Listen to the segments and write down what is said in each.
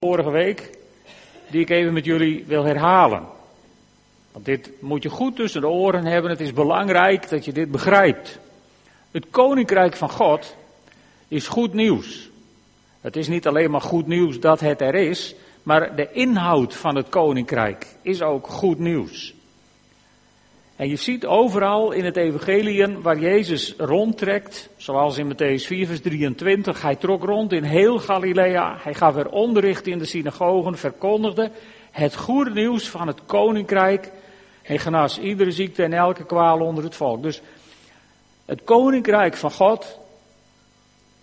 vorige week, die ik even met jullie wil herhalen. Want dit moet je goed tussen de oren hebben. Het is belangrijk dat je dit begrijpt. Het koninkrijk van God is goed nieuws. Het is niet alleen maar goed nieuws dat het er is, maar de inhoud van het koninkrijk is ook goed nieuws. En je ziet overal in het evangelium waar Jezus rondtrekt, zoals in Matthäus 4 vers 23, hij trok rond in heel Galilea, hij gaf er onderricht in de synagogen, verkondigde het goede nieuws van het koninkrijk hij genas iedere ziekte en elke kwaal onder het volk. Dus het koninkrijk van God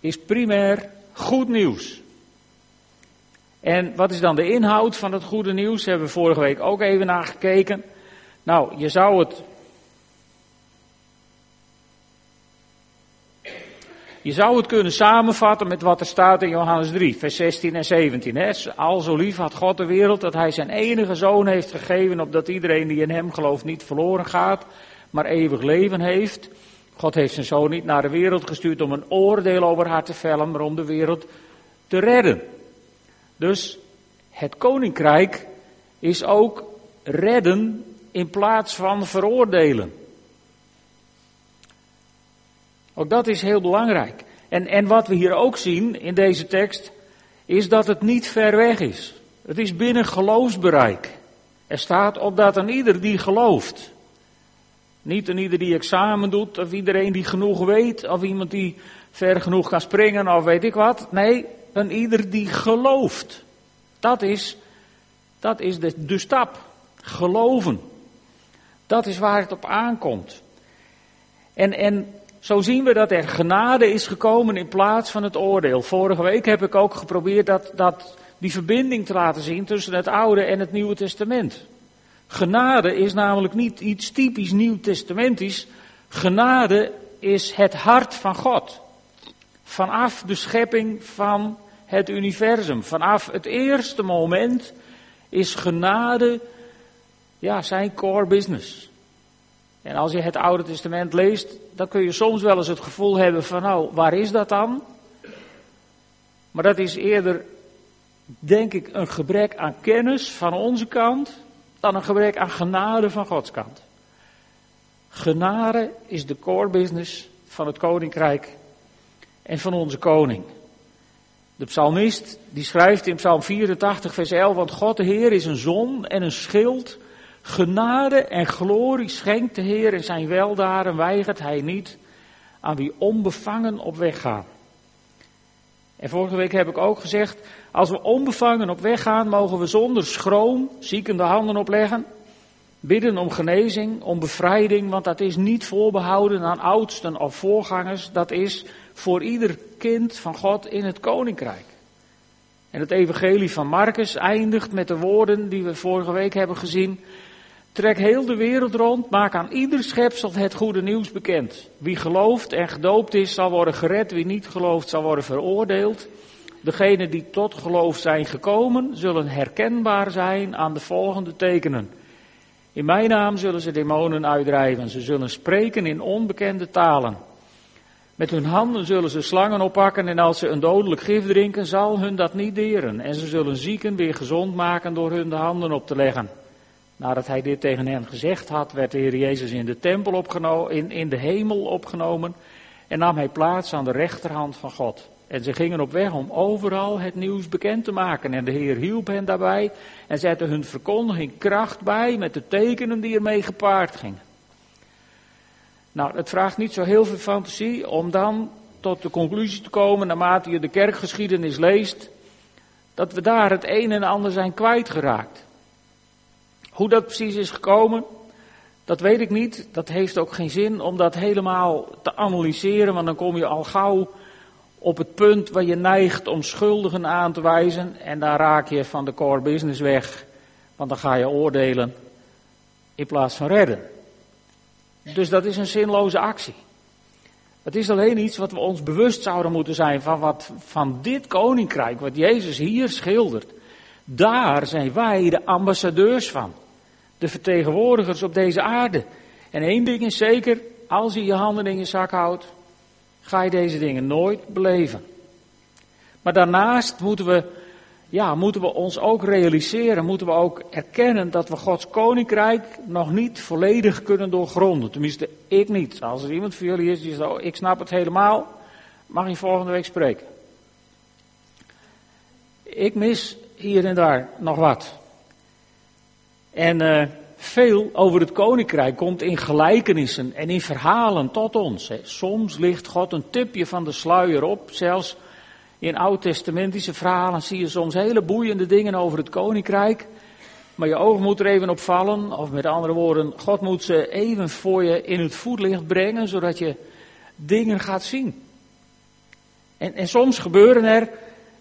is primair goed nieuws. En wat is dan de inhoud van het goede nieuws? Hebben we vorige week ook even naar gekeken. Nou, je zou het. Je zou het kunnen samenvatten met wat er staat in Johannes 3, vers 16 en 17. Hè? Al zo lief had God de wereld dat hij zijn enige zoon heeft gegeven, opdat iedereen die in hem gelooft niet verloren gaat, maar eeuwig leven heeft. God heeft zijn zoon niet naar de wereld gestuurd om een oordeel over haar te vellen, maar om de wereld te redden. Dus het koninkrijk is ook redden in plaats van veroordelen. Ook dat is heel belangrijk. En, en wat we hier ook zien in deze tekst, is dat het niet ver weg is. Het is binnen geloofsbereik. Er staat op dat een ieder die gelooft. Niet een ieder die examen doet, of iedereen die genoeg weet, of iemand die ver genoeg kan springen, of weet ik wat. Nee, een ieder die gelooft. Dat is, dat is de, de stap. Geloven. Dat is waar het op aankomt. En, en zo zien we dat er genade is gekomen in plaats van het oordeel. Vorige week heb ik ook geprobeerd dat, dat die verbinding te laten zien tussen het Oude en het Nieuwe Testament. Genade is namelijk niet iets typisch Nieuw Testamentisch. Genade is het hart van God. Vanaf de schepping van het universum, vanaf het eerste moment is genade ja, zijn core business. En als je het Oude Testament leest, dan kun je soms wel eens het gevoel hebben van nou, waar is dat dan? Maar dat is eerder, denk ik, een gebrek aan kennis van onze kant dan een gebrek aan genade van Gods kant. Genade is de core business van het koninkrijk en van onze koning. De psalmist die schrijft in Psalm 84, vers 11, want God de Heer is een zon en een schild Genade en glorie schenkt de Heer in zijn weldaden, weigert hij niet aan wie onbevangen op weg gaan. En vorige week heb ik ook gezegd, als we onbevangen op weg gaan, mogen we zonder schroom zieken de handen opleggen, bidden om genezing, om bevrijding, want dat is niet voorbehouden aan oudsten of voorgangers, dat is voor ieder kind van God in het koninkrijk. En het evangelie van Marcus eindigt met de woorden die we vorige week hebben gezien. Trek heel de wereld rond, maak aan ieder schepsel het goede nieuws bekend. Wie gelooft en gedoopt is, zal worden gered. Wie niet gelooft, zal worden veroordeeld. Degenen die tot geloof zijn gekomen, zullen herkenbaar zijn aan de volgende tekenen. In mijn naam zullen ze demonen uitdrijven. Ze zullen spreken in onbekende talen. Met hun handen zullen ze slangen oppakken en als ze een dodelijk gif drinken, zal hun dat niet deren. En ze zullen zieken weer gezond maken door hun de handen op te leggen. Nadat hij dit tegen hen gezegd had, werd de Heer Jezus in de tempel opgenomen, in, in de hemel opgenomen en nam hij plaats aan de rechterhand van God. En ze gingen op weg om overal het nieuws bekend te maken. En de Heer hielp hen daarbij en zette hun verkondiging kracht bij met de tekenen die ermee gepaard gingen. Nou, het vraagt niet zo heel veel fantasie om dan tot de conclusie te komen, naarmate je de kerkgeschiedenis leest, dat we daar het een en ander zijn kwijtgeraakt. Hoe dat precies is gekomen, dat weet ik niet. Dat heeft ook geen zin om dat helemaal te analyseren, want dan kom je al gauw op het punt waar je neigt om schuldigen aan te wijzen en dan raak je van de core business weg, want dan ga je oordelen in plaats van redden. Dus dat is een zinloze actie. Het is alleen iets wat we ons bewust zouden moeten zijn van, wat, van dit koninkrijk, wat Jezus hier schildert. Daar zijn wij de ambassadeurs van de vertegenwoordigers op deze aarde. En één ding is zeker, als je je handen in je zak houdt, ga je deze dingen nooit beleven. Maar daarnaast moeten we ja, moeten we ons ook realiseren, moeten we ook erkennen dat we Gods koninkrijk nog niet volledig kunnen doorgronden. Tenminste, ik niet. Als er iemand van jullie is die zegt, oh, ik snap het helemaal, mag je volgende week spreken. Ik mis hier en daar nog wat. En uh, veel over het koninkrijk komt in gelijkenissen en in verhalen tot ons. Soms ligt God een tipje van de sluier op, zelfs in oud-testamentische verhalen zie je soms hele boeiende dingen over het koninkrijk. Maar je oog moet er even op vallen. Of met andere woorden, God moet ze even voor je in het voetlicht brengen, zodat je dingen gaat zien. En, en soms gebeuren er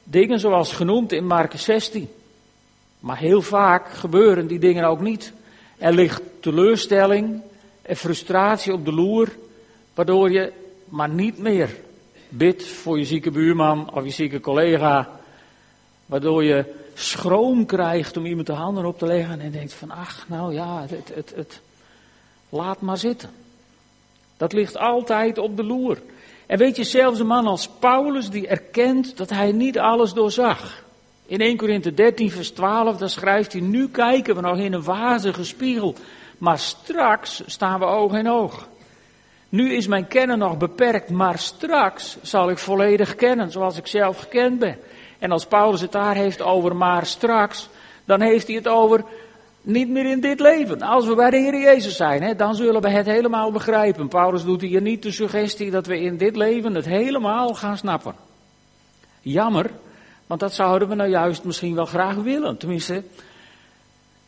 dingen zoals genoemd in Marcus 16. Maar heel vaak gebeuren die dingen ook niet. Er ligt teleurstelling en frustratie op de loer, waardoor je maar niet meer Bid voor je zieke buurman of je zieke collega. Waardoor je schroom krijgt om iemand de handen op te leggen en denkt van ach, nou ja, het, het, het, laat maar zitten. Dat ligt altijd op de loer. En weet je, zelfs een man als Paulus die erkent dat hij niet alles doorzag. In 1 Korinthe 13 vers 12, daar schrijft hij, nu kijken we nog in een wazige spiegel, maar straks staan we oog in oog. Nu is mijn kennen nog beperkt, maar straks zal ik volledig kennen zoals ik zelf gekend ben. En als Paulus het daar heeft over maar straks, dan heeft hij het over niet meer in dit leven. Als we bij de Heer Jezus zijn, hè, dan zullen we het helemaal begrijpen. Paulus doet hier niet de suggestie dat we in dit leven het helemaal gaan snappen. Jammer, want dat zouden we nou juist misschien wel graag willen. Tenminste,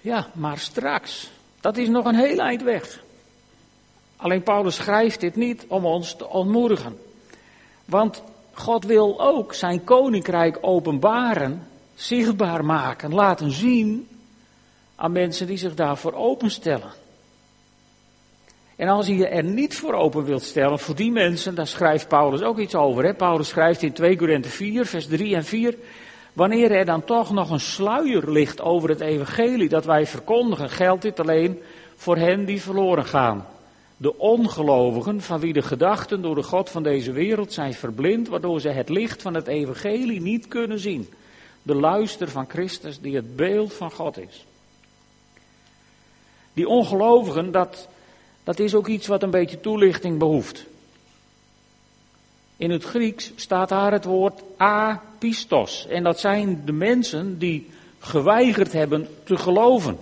ja, maar straks. Dat is nog een heel eind weg. Alleen Paulus schrijft dit niet om ons te ontmoedigen. Want God wil ook zijn koninkrijk openbaren, zichtbaar maken, laten zien aan mensen die zich daarvoor openstellen. En als je er niet voor open wilt stellen, voor die mensen, daar schrijft Paulus ook iets over. Hè? Paulus schrijft in 2 Korinthe 4, vers 3 en 4. Wanneer er dan toch nog een sluier ligt over het evangelie dat wij verkondigen, geldt dit alleen voor hen die verloren gaan de ongelovigen, van wie de gedachten door de God van deze wereld zijn verblind, waardoor ze het licht van het evangelie niet kunnen zien. De luister van Christus, die het beeld van God is. Die ongelovigen, dat, dat is ook iets wat een beetje toelichting behoeft. In het Grieks staat daar het woord apistos. En dat zijn de mensen die geweigerd hebben te geloven.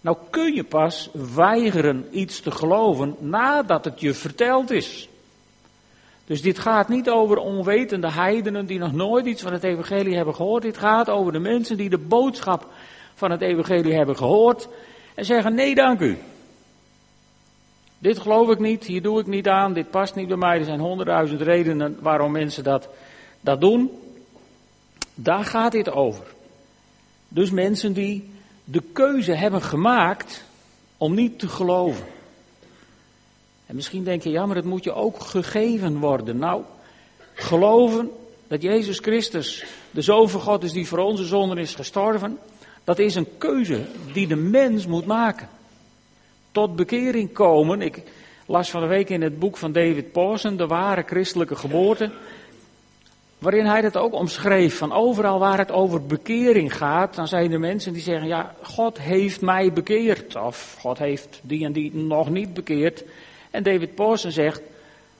Nou kun je pas weigeren iets te geloven nadat het je verteld is. Dus dit gaat niet over onwetende heidenen die nog nooit iets van het evangelie hebben gehoord. Dit gaat over de mensen die de boodschap van het evangelie hebben gehoord en zeggen nee dank u. Dit geloof ik niet, hier doe ik niet aan, dit past niet bij mij. Er zijn honderdduizend redenen waarom mensen dat, dat doen. Daar gaat dit over. Dus mensen die de keuze hebben gemaakt om niet te geloven. En misschien denk je, ja, maar het moet je ook gegeven worden. Nou, geloven dat Jezus Christus de Zoon van God is die voor onze zonden is gestorven, dat is een keuze die de mens moet maken. Tot bekering komen. Ik las van de week in het boek van David Pawson, De ware christelijke geboorte. Waarin hij dat ook omschreef, van overal waar het over bekering gaat, dan zijn er mensen die zeggen, ja, God heeft mij bekeerd, of God heeft die en die nog niet bekeerd. En David Pawson zegt,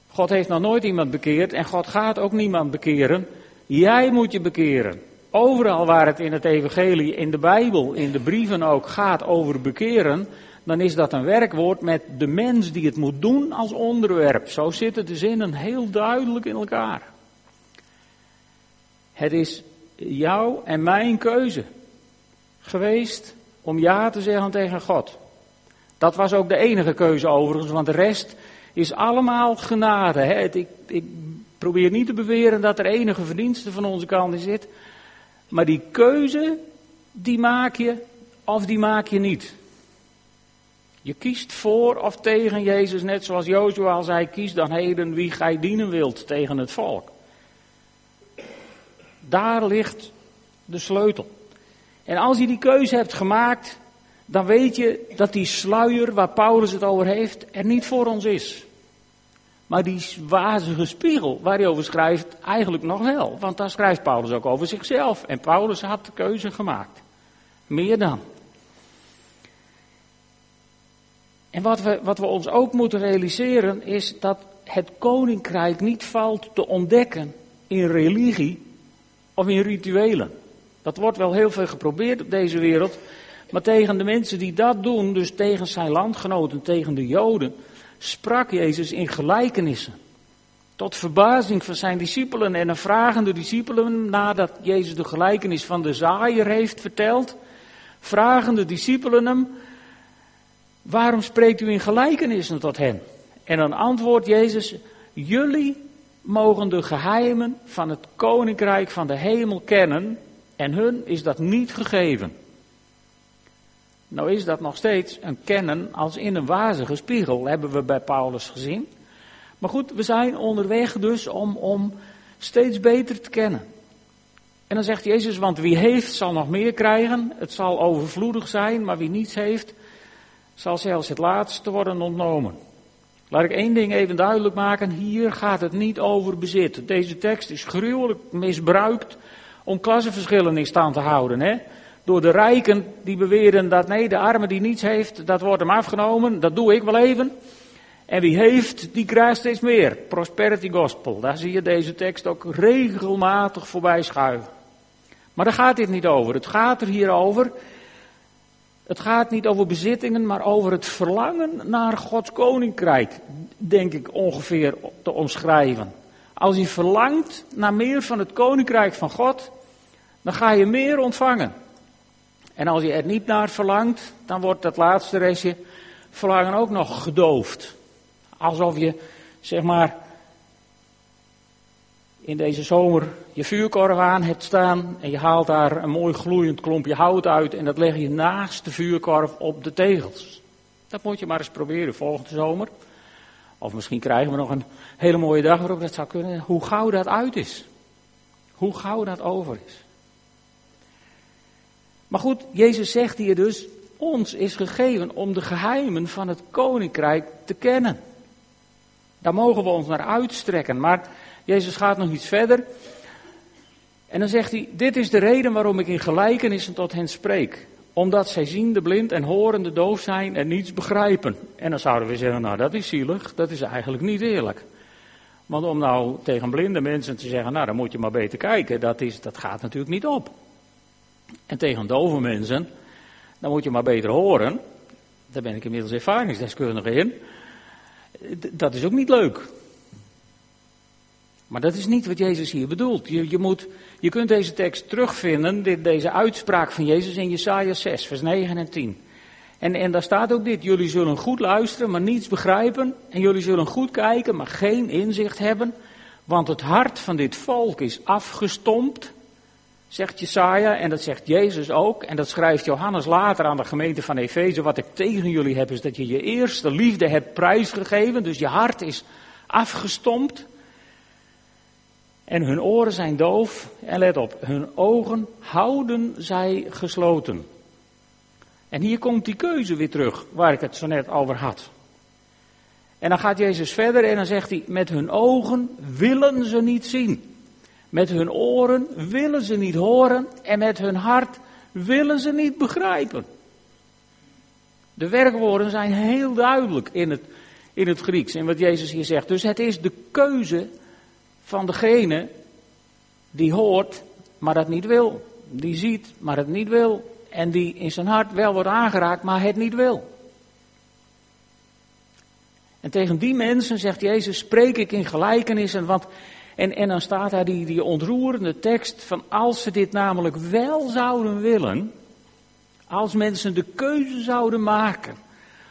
God heeft nog nooit iemand bekeerd en God gaat ook niemand bekeren. Jij moet je bekeren. Overal waar het in het evangelie, in de Bijbel, in de brieven ook gaat over bekeren, dan is dat een werkwoord met de mens die het moet doen als onderwerp. Zo zitten de zinnen heel duidelijk in elkaar. Het is jouw en mijn keuze geweest om ja te zeggen tegen God. Dat was ook de enige keuze overigens, want de rest is allemaal genade. Hè? Ik, ik probeer niet te beweren dat er enige verdienste van onze kant in zit. Maar die keuze, die maak je of die maak je niet. Je kiest voor of tegen Jezus, net zoals Jozua al zei, kies dan heden wie gij dienen wilt tegen het volk. Daar ligt de sleutel. En als je die keuze hebt gemaakt, dan weet je dat die sluier waar Paulus het over heeft, er niet voor ons is. Maar die wazige spiegel waar hij over schrijft, eigenlijk nog wel. Want daar schrijft Paulus ook over zichzelf. En Paulus had de keuze gemaakt. Meer dan. En wat we, wat we ons ook moeten realiseren is dat het koninkrijk niet valt te ontdekken in religie of in rituelen. Dat wordt wel heel veel geprobeerd op deze wereld. Maar tegen de mensen die dat doen, dus tegen zijn landgenoten, tegen de Joden, sprak Jezus in gelijkenissen. Tot verbazing van zijn discipelen en dan vragen de discipelen, nadat Jezus de gelijkenis van de zaaier heeft verteld, vragen de discipelen hem, waarom spreekt u in gelijkenissen tot hen? En dan antwoordt Jezus, jullie mogen de geheimen van het koninkrijk van de hemel kennen en hun is dat niet gegeven. Nou is dat nog steeds een kennen als in een wazige spiegel, hebben we bij Paulus gezien. Maar goed, we zijn onderweg dus om, om steeds beter te kennen. En dan zegt Jezus, want wie heeft zal nog meer krijgen. Het zal overvloedig zijn, maar wie niets heeft, zal zelfs het laatste worden ontnomen. Laat ik één ding even duidelijk maken. Hier gaat het niet over bezit. Deze tekst is gruwelijk misbruikt om klassenverschillen in stand te houden. Hè? Door de rijken die beweren dat nee, de arme die niets heeft, dat wordt hem afgenomen. Dat doe ik wel even. En wie heeft, die krijgt steeds meer. Prosperity gospel. Daar zie je deze tekst ook regelmatig voorbij schuiven. Maar daar gaat dit niet over. Het gaat er hier over. Het gaat niet over bezittingen, maar over het verlangen naar Gods koninkrijk. Denk ik ongeveer te omschrijven. Als je verlangt naar meer van het koninkrijk van God, dan ga je meer ontvangen. En als je er niet naar verlangt, dan wordt dat laatste restje verlangen ook nog gedoofd. Alsof je, zeg maar, in deze zomer je vuurkorf aan hebt staan en je haalt daar een mooi gloeiend klompje hout uit en dat leg je naast de vuurkorf op de tegels. Dat moet je maar eens proberen volgende zomer. Of misschien krijgen we nog een hele mooie dag waarop dat zou kunnen. Hoe gauw dat uit is. Hoe gauw dat over is. Maar goed, Jezus zegt hier dus, ons is gegeven om de geheimen van het koninkrijk te kennen. Daar mogen we ons naar uitstrekken. Maar Jezus gaat nog iets verder. En dan zegt hij, dit is de reden waarom ik in gelijkenissen tot hen spreek. Omdat zij ziende, blind en horende doof zijn en niets begrijpen. En dan zouden we zeggen, nou dat is zielig, dat is eigenlijk niet eerlijk. Want om nou tegen blinde mensen te zeggen, nou dan moet je maar beter kijken, dat, is, dat gaat natuurlijk niet op. En tegen dove mensen, dan moet je maar beter horen. Daar ben ik inmiddels ervaringsdeskundige in. Dat is ook niet leuk. Maar dat is niet wat Jezus hier bedoelt. Je, je, moet, je kunt deze tekst terugvinden, dit, deze uitspraak van Jezus in Jesaja 6, vers 9 en 10. En, en daar staat ook dit, jullie zullen goed luisteren, maar niets begrijpen. En jullie zullen goed kijken, maar geen inzicht hebben. Want het hart van dit volk is afgestompt, zegt Jesaja, en dat zegt Jezus ook. En dat schrijft Johannes later aan de gemeente van Efeze. Wat ik tegen jullie heb, is dat je je eerste liefde hebt prijsgegeven. Dus je hart is afgestompt. En hun oren zijn doof. En let op, hun ogen houden zij gesloten. En hier komt die keuze weer terug, waar ik het zo net over had. En dan gaat Jezus verder en dan zegt hij, met hun ogen willen ze niet zien. Met hun oren willen ze niet horen en met hun hart willen ze niet begrijpen. De werkwoorden zijn heel duidelijk in het, in het Grieks, in wat Jezus hier zegt. Dus het is de keuze van degene die hoort, maar dat niet wil. Die ziet, maar het niet wil. En die in zijn hart wel wordt aangeraakt, maar het niet wil. En tegen die mensen zegt Jezus, spreek ik in gelijkenissen, want en, en dan staat daar die, die ontroerende tekst van als ze dit namelijk wel zouden willen, als mensen de keuze zouden maken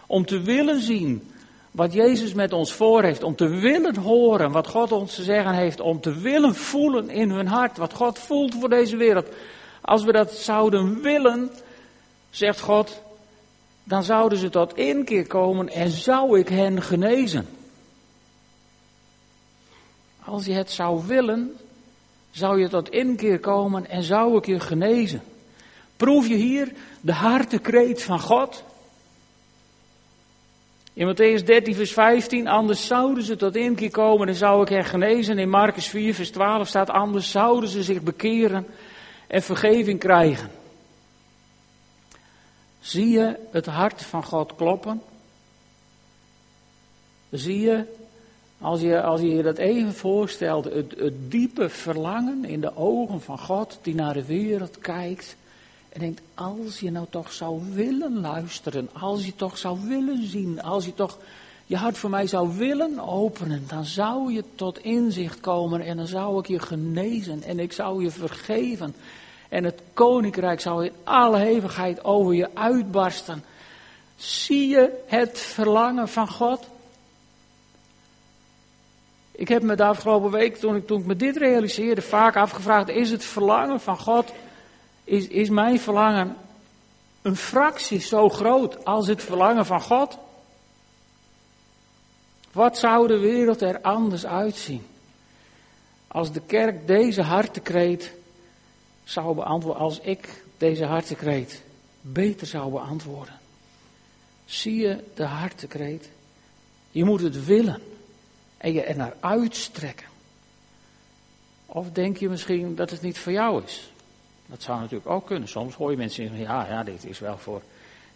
om te willen zien wat Jezus met ons voor heeft, om te willen horen wat God ons te zeggen heeft, om te willen voelen in hun hart wat God voelt voor deze wereld. Als we dat zouden willen, zegt God, dan zouden ze tot inkeer komen en zou ik hen genezen. Als je het zou willen, zou je tot inkeer komen en zou ik je genezen. Proef je hier de hartekreet van God? In Matthäus 13, vers 15, anders zouden ze tot inkeer komen en zou ik hen genezen. In Marcus 4, vers 12 staat, anders zouden ze zich bekeren en vergeving krijgen. Zie je het hart van God kloppen? Zie je, als je als je, je dat even voorstelt, het, het diepe verlangen in de ogen van God die naar de wereld kijkt en denkt, als je nou toch zou willen luisteren, als je toch zou willen zien, als je toch je hart voor mij zou willen openen, dan zou je tot inzicht komen en dan zou ik je genezen en ik zou je vergeven. En het koninkrijk zou in alle hevigheid over je uitbarsten. Zie je het verlangen van God? Ik heb me de afgelopen week, toen ik, toen ik me dit realiseerde, vaak afgevraagd: is het verlangen van God, is, is mijn verlangen een fractie zo groot als het verlangen van God? Wat zou de wereld er anders uitzien als de kerk deze hartekreet zou beantwoorden, als ik deze hartekreet beter zou beantwoorden? Zie je de hartekreet? Je moet het willen en je er naar uitstrekken. Of denk je misschien dat het niet voor jou is? Dat zou natuurlijk ook kunnen. Soms hoor je mensen zeggen, ja, ja, dit is wel voor,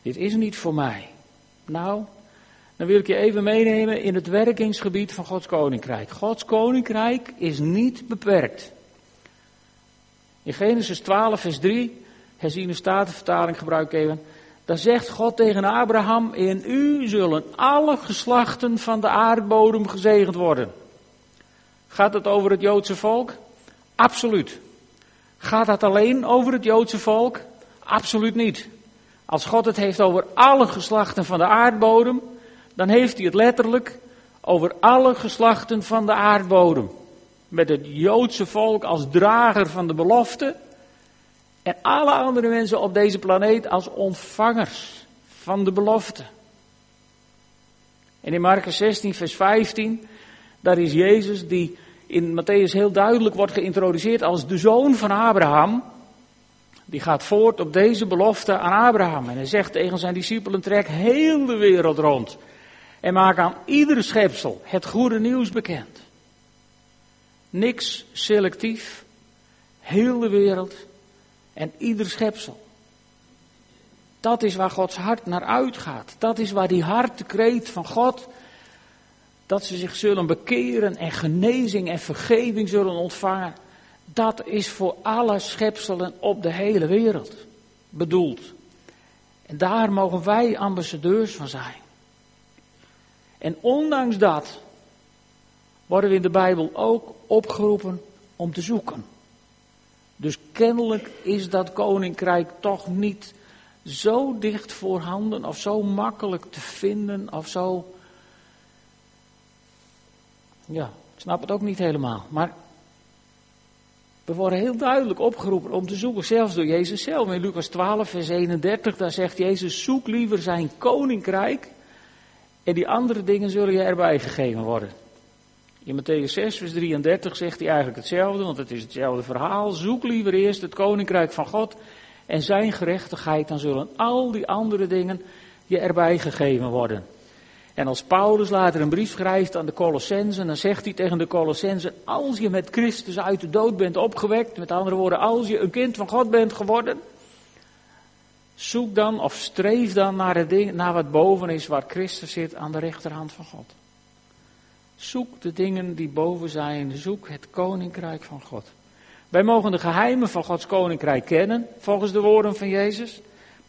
dit is niet voor mij. Nou, dan wil ik je even meenemen in het werkingsgebied van Gods Koninkrijk. Gods Koninkrijk is niet beperkt. In Genesis 12, vers 3, herziene statenvertaling gebruik even. Dan zegt God tegen Abraham, in u zullen alle geslachten van de aardbodem gezegend worden. Gaat het over het Joodse volk? Absoluut. Gaat dat alleen over het Joodse volk? Absoluut niet. Als God het heeft over alle geslachten van de aardbodem, dan heeft hij het letterlijk over alle geslachten van de aardbodem. Met het Joodse volk als drager van de belofte en alle andere mensen op deze planeet als ontvangers van de belofte. En in Marcus 16, vers 15, daar is Jezus die in Matthäus heel duidelijk wordt geïntroduceerd als de zoon van Abraham. Die gaat voort op deze belofte aan Abraham. En hij zegt tegen zijn discipelen: trek heel de wereld rond. En maak aan iedere schepsel het goede nieuws bekend. Niks selectief. Heel de wereld en ieder schepsel. Dat is waar Gods hart naar uitgaat. Dat is waar die hartekreet van God dat ze zich zullen bekeren en genezing en vergeving zullen ontvangen. Dat is voor alle schepselen op de hele wereld bedoeld. En daar mogen wij ambassadeurs van zijn. En ondanks dat worden we in de Bijbel ook opgeroepen om te zoeken. Dus kennelijk is dat koninkrijk toch niet zo dicht voorhanden of zo makkelijk te vinden of zo ja, ik snap het ook niet helemaal. Maar we worden heel duidelijk opgeroepen om te zoeken, zelfs door Jezus zelf. In Lucas 12, vers 31, daar zegt Jezus, zoek liever zijn koninkrijk en die andere dingen zullen je erbij gegeven worden. In Matthäus 6, vers 33 zegt hij eigenlijk hetzelfde, want het is hetzelfde verhaal. Zoek liever eerst het koninkrijk van God en zijn gerechtigheid, dan zullen al die andere dingen je erbij gegeven worden. En als Paulus later een brief schrijft aan de Colossensen, dan zegt hij tegen de Colossensen, als je met Christus uit de dood bent opgewekt, met andere woorden, als je een kind van God bent geworden, zoek dan of streef dan naar, het ding, naar wat boven is waar Christus zit aan de rechterhand van God. Zoek de dingen die boven zijn, zoek het koninkrijk van God. Wij mogen de geheimen van Gods koninkrijk kennen, volgens de woorden van Jezus.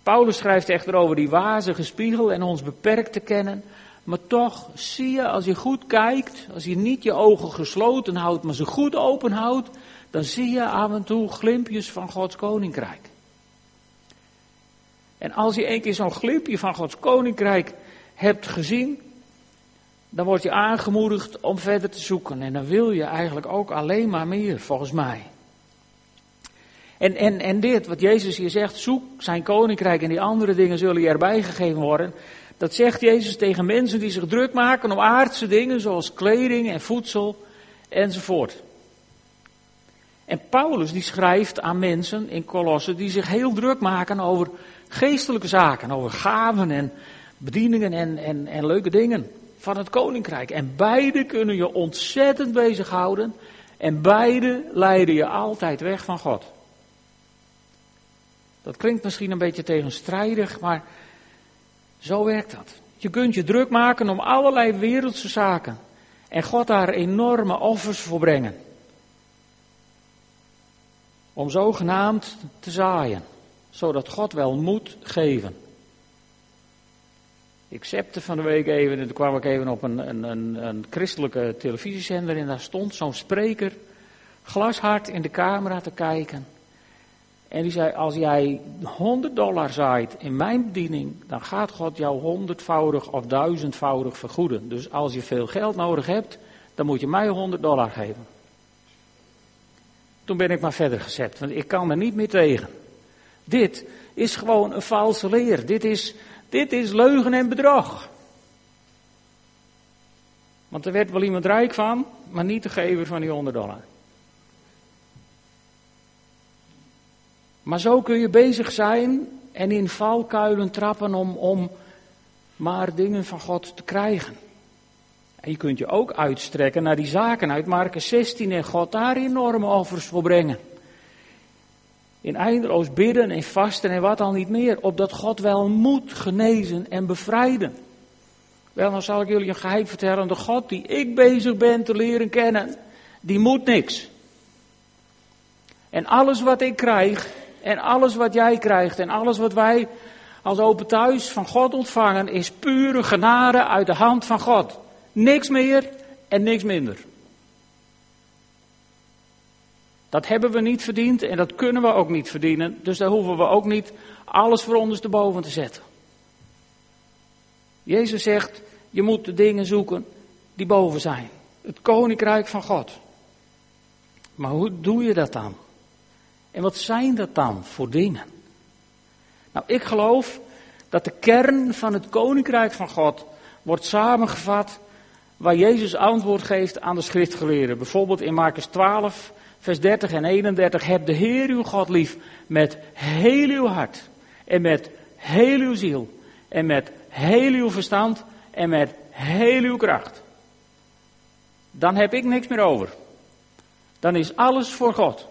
Paulus schrijft echter over die wazige spiegel en ons beperkt te kennen. Maar toch zie je, als je goed kijkt, als je niet je ogen gesloten houdt, maar ze goed open houdt, dan zie je af en toe glimpjes van Gods koninkrijk. En als je een keer zo'n glimpje van Gods koninkrijk hebt gezien, dan word je aangemoedigd om verder te zoeken. En dan wil je eigenlijk ook alleen maar meer, volgens mij. En, en, en dit, wat Jezus hier zegt, zoek zijn koninkrijk en die andere dingen zullen je erbij gegeven worden. Dat zegt Jezus tegen mensen die zich druk maken om aardse dingen zoals kleding en voedsel enzovoort. En Paulus die schrijft aan mensen in Kolossen die zich heel druk maken over geestelijke zaken, over gaven en bedieningen en, en, en leuke dingen van het koninkrijk. En beide kunnen je ontzettend bezighouden. En beide leiden je altijd weg van God. Dat klinkt misschien een beetje tegenstrijdig, maar zo werkt dat. Je kunt je druk maken om allerlei wereldse zaken. En God daar enorme offers voor brengen. Om zogenaamd te zaaien. Zodat God wel moet geven. Ik zepte van de week even, en toen kwam ik even op een, een, een, een christelijke televisiezender en daar stond zo'n spreker glashard in de camera te kijken. En die zei, als jij 100 dollar zaait in mijn bediening, dan gaat God jou honderdvoudig of duizendvoudig vergoeden. Dus als je veel geld nodig hebt, dan moet je mij 100 dollar geven. Toen ben ik maar verder gezet, want ik kan er niet meer tegen. Dit is gewoon een valse leer. Dit is, dit is leugen en bedrog. Want er werd wel iemand rijk van, maar niet de gever van die 100 dollar. Maar zo kun je bezig zijn en in valkuilen trappen om, om maar dingen van God te krijgen. En je kunt je ook uitstrekken naar die zaken uit Marcus 16 en God daar enorme offers voor brengen. In eindeloos bidden en vasten en wat al niet meer, opdat God wel moet genezen en bevrijden. Wel, dan zal ik jullie een geheim vertellen. De God die ik bezig ben te leren kennen, die moet niks. En alles wat ik krijg, en alles wat jij krijgt en alles wat wij als open thuis van God ontvangen is pure genade uit de hand van God. Niks meer en niks minder. Dat hebben we niet verdiend en dat kunnen we ook niet verdienen. Dus daar hoeven we ook niet alles voor ons boven te zetten. Jezus zegt, je moet de dingen zoeken die boven zijn. Het koninkrijk van God. Maar hoe doe je dat dan? En wat zijn dat dan voor dingen? Nou, ik geloof dat de kern van het koninkrijk van God wordt samengevat waar Jezus antwoord geeft aan de schriftgeleerden. Bijvoorbeeld in Marcus 12, vers 30 en 31. Heb de Heer uw God lief met heel uw hart en met heel uw ziel en met heel uw verstand en met heel uw kracht. Dan heb ik niks meer over. Dan is alles voor God.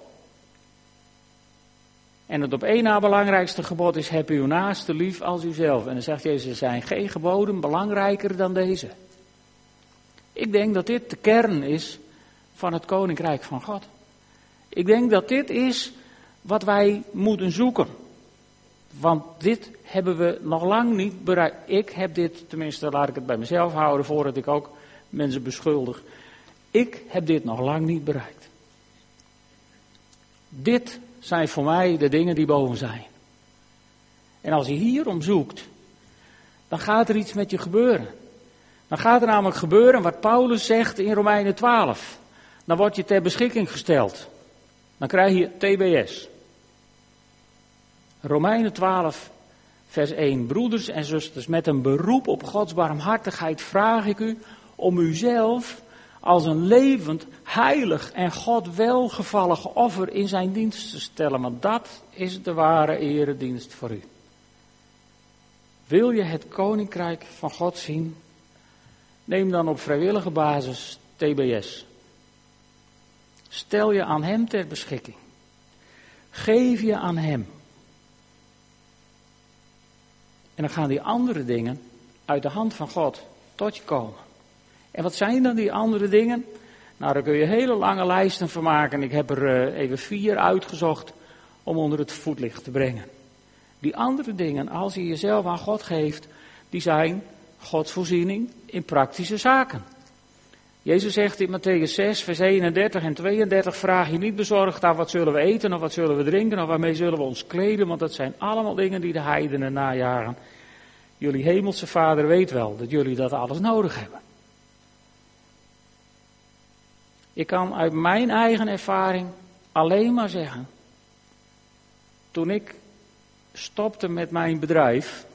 En het op één na belangrijkste gebod is: heb uw naaste lief als uzelf. En dan zegt Jezus: er zijn geen geboden belangrijker dan deze. Ik denk dat dit de kern is van het koninkrijk van God. Ik denk dat dit is wat wij moeten zoeken. Want dit hebben we nog lang niet bereikt. Ik heb dit, tenminste laat ik het bij mezelf houden voordat ik ook mensen beschuldig. Ik heb dit nog lang niet bereikt. Dit zijn voor mij de dingen die boven zijn. En als je hierom zoekt, dan gaat er iets met je gebeuren. Dan gaat er namelijk gebeuren wat Paulus zegt in Romeinen 12. Dan word je ter beschikking gesteld. Dan krijg je TBS. Romeinen 12, vers 1. Broeders en zusters, met een beroep op Gods barmhartigheid vraag ik u om uzelf als een levend, heilig en God welgevallig offer in zijn dienst te stellen. Want dat is de ware eredienst voor u. Wil je het koninkrijk van God zien? Neem dan op vrijwillige basis TBS. Stel je aan Hem ter beschikking. Geef je aan Hem. En dan gaan die andere dingen uit de hand van God tot je komen. En wat zijn dan die andere dingen? Nou, daar kun je hele lange lijsten van maken. Ik heb er uh, even vier uitgezocht om onder het voetlicht te brengen. Die andere dingen, als je jezelf aan God geeft, die zijn Gods voorziening in praktische zaken. Jezus zegt in Matthäus 6, vers 31 en 32, vraag je niet bezorgd af wat zullen we eten of wat zullen we drinken of waarmee zullen we ons kleden, want dat zijn allemaal dingen die de heidenen najagen. Jullie hemelse vader weet wel dat jullie dat alles nodig hebben. Ik kan uit mijn eigen ervaring alleen maar zeggen. Toen ik stopte met mijn bedrijf.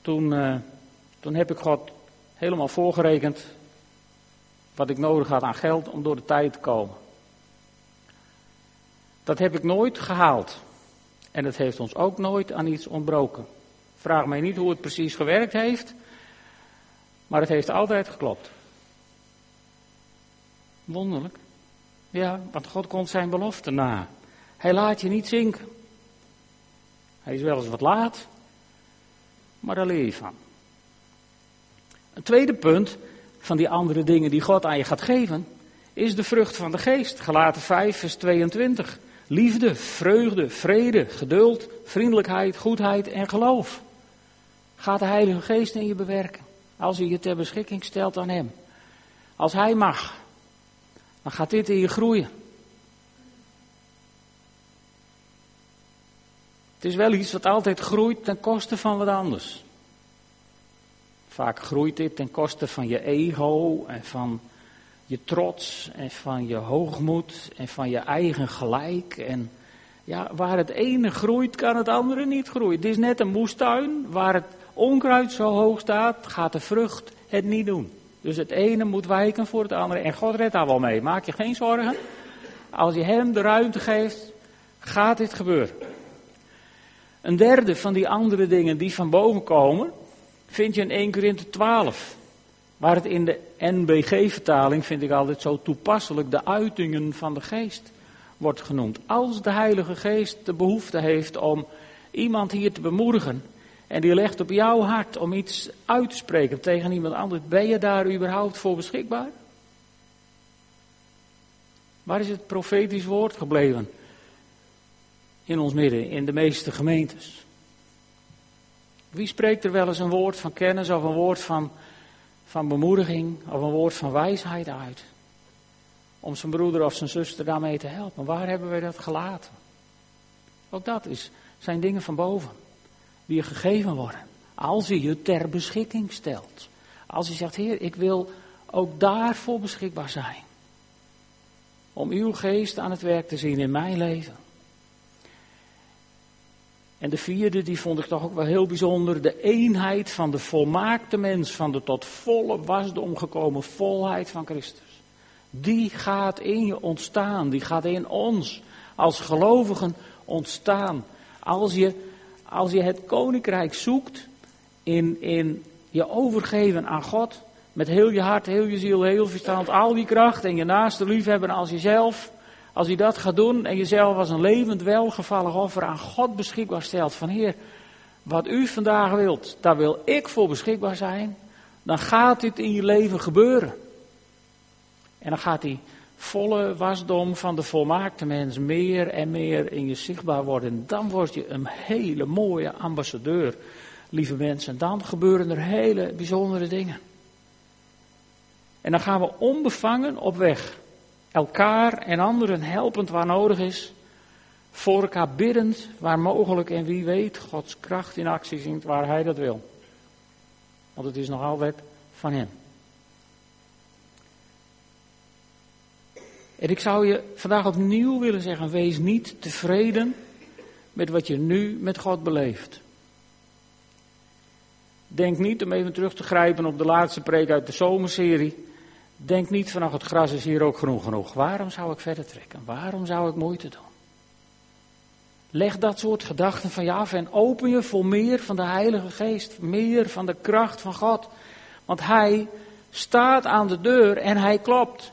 Toen, uh, toen heb ik God helemaal voorgerekend. Wat ik nodig had aan geld om door de tijd te komen. Dat heb ik nooit gehaald. En het heeft ons ook nooit aan iets ontbroken. Vraag mij niet hoe het precies gewerkt heeft, maar het heeft altijd geklopt. Wonderlijk. Ja, want God komt zijn belofte na. Hij laat je niet zinken. Hij is wel eens wat laat, maar daar leer je van. Een tweede punt van die andere dingen die God aan je gaat geven, is de vrucht van de geest. Galaten 5, vers 22. Liefde, vreugde, vrede, geduld, vriendelijkheid, goedheid en geloof. Gaat de Heilige Geest in je bewerken. Als hij je ter beschikking stelt aan Hem. Als Hij mag, dan gaat dit in je groeien. Het is wel iets wat altijd groeit ten koste van wat anders. Vaak groeit dit ten koste van je ego en van je trots en van je hoogmoed en van je eigen gelijk. En ja, waar het ene groeit, kan het andere niet groeien. Het is net een moestuin, waar het onkruid zo hoog staat, gaat de vrucht het niet doen. Dus het ene moet wijken voor het andere. En God redt daar wel mee, maak je geen zorgen. Als je hem de ruimte geeft, gaat dit gebeuren. Een derde van die andere dingen die van boven komen, vind je in 1 Korinthe 12. Waar het in de NBG-vertaling, vind ik altijd zo toepasselijk, de uitingen van de geest wordt genoemd. Als de Heilige Geest de behoefte heeft om iemand hier te bemoedigen, en die legt op jouw hart om iets uit te spreken tegen iemand anders, ben je daar überhaupt voor beschikbaar? Waar is het profetisch woord gebleven? In ons midden, in de meeste gemeentes. Wie spreekt er wel eens een woord van kennis of een woord van, van bemoediging of een woord van wijsheid uit? Om zijn broeder of zijn zuster daarmee te helpen. Waar hebben wij dat gelaten? Ook dat is, zijn dingen van boven die je gegeven worden. Als je je ter beschikking stelt. Als je zegt, Heer, ik wil ook daarvoor beschikbaar zijn. Om uw geest aan het werk te zien in mijn leven. En de vierde, die vond ik toch ook wel heel bijzonder. De eenheid van de volmaakte mens, van de tot volle wasdom gekomen volheid van Christus. Die gaat in je ontstaan, die gaat in ons als gelovigen ontstaan. Als je, als je het koninkrijk zoekt in, in je overgeven aan God, met heel je hart, heel je ziel, heel verstand, al die kracht en je naaste liefhebben als jezelf, als je dat gaat doen en jezelf als een levend welgevallig offer aan God beschikbaar stelt. Van Heer, wat u vandaag wilt, daar wil ik voor beschikbaar zijn. Dan gaat dit in je leven gebeuren. En dan gaat die volle wasdom van de volmaakte mens meer en meer in je zichtbaar worden. Dan word je een hele mooie ambassadeur, lieve mensen. Dan gebeuren er hele bijzondere dingen. En dan gaan we onbevangen op weg elkaar en anderen helpend waar nodig is, voor elkaar biddend waar mogelijk en wie weet Gods kracht in actie ziet waar Hij dat wil. Want het is nog altijd van Hem. En ik zou je vandaag opnieuw willen zeggen, wees niet tevreden met wat je nu met God beleeft. Denk niet, om even terug te grijpen op de laatste preek uit de zomerserie, Denk niet van, het gras is hier ook groen genoeg. Waarom zou ik verder trekken? Waarom zou ik moeite doen? Leg dat soort gedachten van je af en open je voor meer van de Heilige Geest. Meer van de kracht van God. Want Hij staat aan de deur en Hij klopt.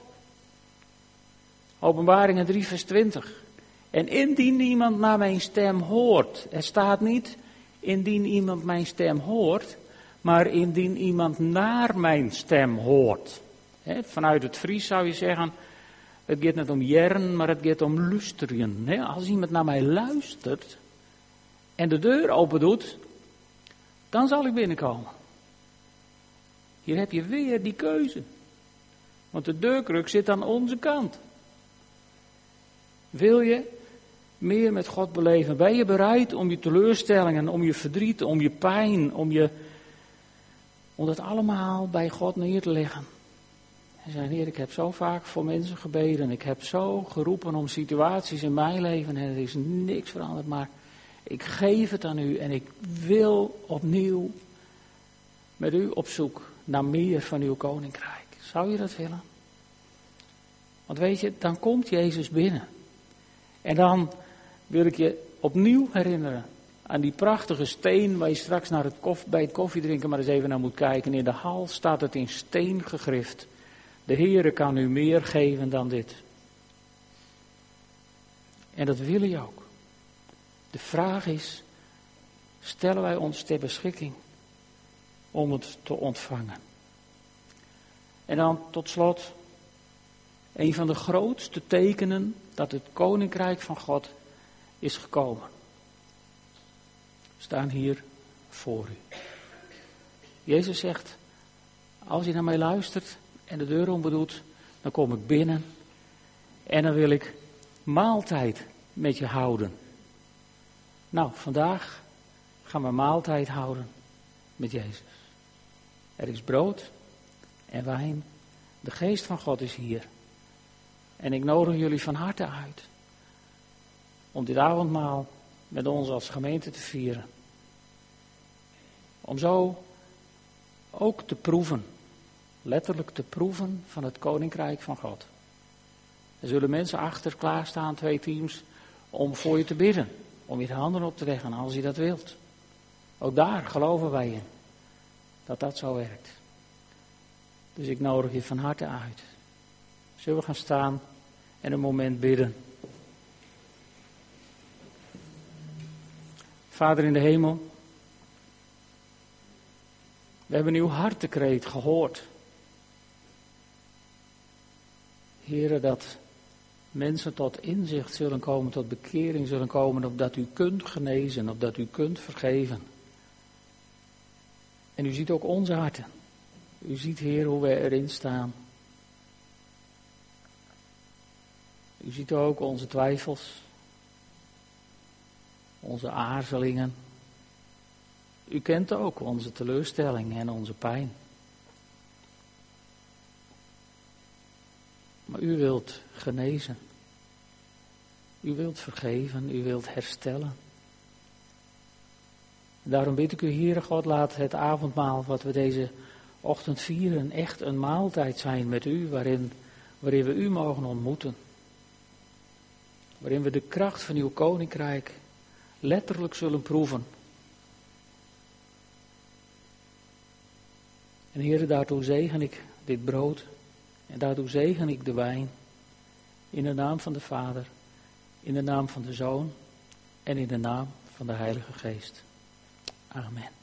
Openbaringen 3, vers 20. En indien iemand naar mijn stem hoort, er staat niet indien iemand mijn stem hoort, maar indien iemand naar mijn stem hoort vanuit het Fries zou je zeggen, het gaat niet om jern, maar het gaat om luisteren. als iemand naar mij luistert en de deur open doet, dan zal ik binnenkomen. Hier heb je weer die keuze. Want de deurkruk zit aan onze kant. Wil je meer met God beleven? Ben je bereid om je teleurstellingen, om je verdriet, om je pijn, om je. om dat allemaal bij God neer te leggen? En zei, Heer, ik heb zo vaak voor mensen gebeden. Ik heb zo geroepen om situaties in mijn leven en er is niks veranderd. Maar ik geef het aan u en ik wil opnieuw met u op zoek naar meer van uw koninkrijk. Zou je dat willen? Want weet je, dan komt Jezus binnen. En dan wil ik je opnieuw herinneren aan die prachtige steen waar je straks naar het koff, bij het koffiedrinken maar eens even naar moet kijken. In de hal staat het in steen gegrift. De Heere kan u meer geven dan dit. En dat wil hij ook. De vraag is, stellen wij ons ter beschikking om het te ontvangen? En dan tot slot, een van de grootste tekenen dat het koninkrijk van God is gekomen. Staan hier voor u. Jezus zegt, als je naar mij luistert en de deur bedoelt, dan kom ik binnen en dan wil ik maaltijd met je houden. Nou, vandaag gaan we maaltijd houden met Jezus. Er is brood en wijn. De geest van God is hier. En ik nodig jullie van harte uit om dit avondmaal met ons als gemeente te vieren. Om zo ook te proeven, letterlijk te proeven van het koninkrijk van God. Er zullen mensen achter klaarstaan, twee teams, om voor je te bidden. Om je de handen op te leggen als je dat wilt. Ook daar geloven wij in. Dat dat zo werkt. Dus ik nodig je van harte uit. Zullen we gaan staan en een moment bidden. Vader in de hemel. We hebben uw hartekreet gehoord. Heren, dat mensen tot inzicht zullen komen, tot bekering zullen komen, opdat u kunt genezen, opdat u kunt vergeven. En u ziet ook onze harten. U ziet, Heer, hoe wij erin staan. Ziet ook onze twijfels, onze aarzelingen. U kent ook onze teleurstelling en onze pijn. Maar u wilt genezen. U wilt vergeven, u wilt herstellen. Daarom bid ik u, Heere God, laat het avondmaal wat we deze ochtend vieren echt een maaltijd zijn met u, waarin, waarin we u mogen ontmoeten. Waarin we de kracht van uw koninkrijk letterlijk zullen proeven. En Heere, daartoe zegen ik dit brood en daartoe zegen ik de wijn. In de naam van de Vader, in de naam van de Zoon en in de naam van de Heilige Geest. Amen.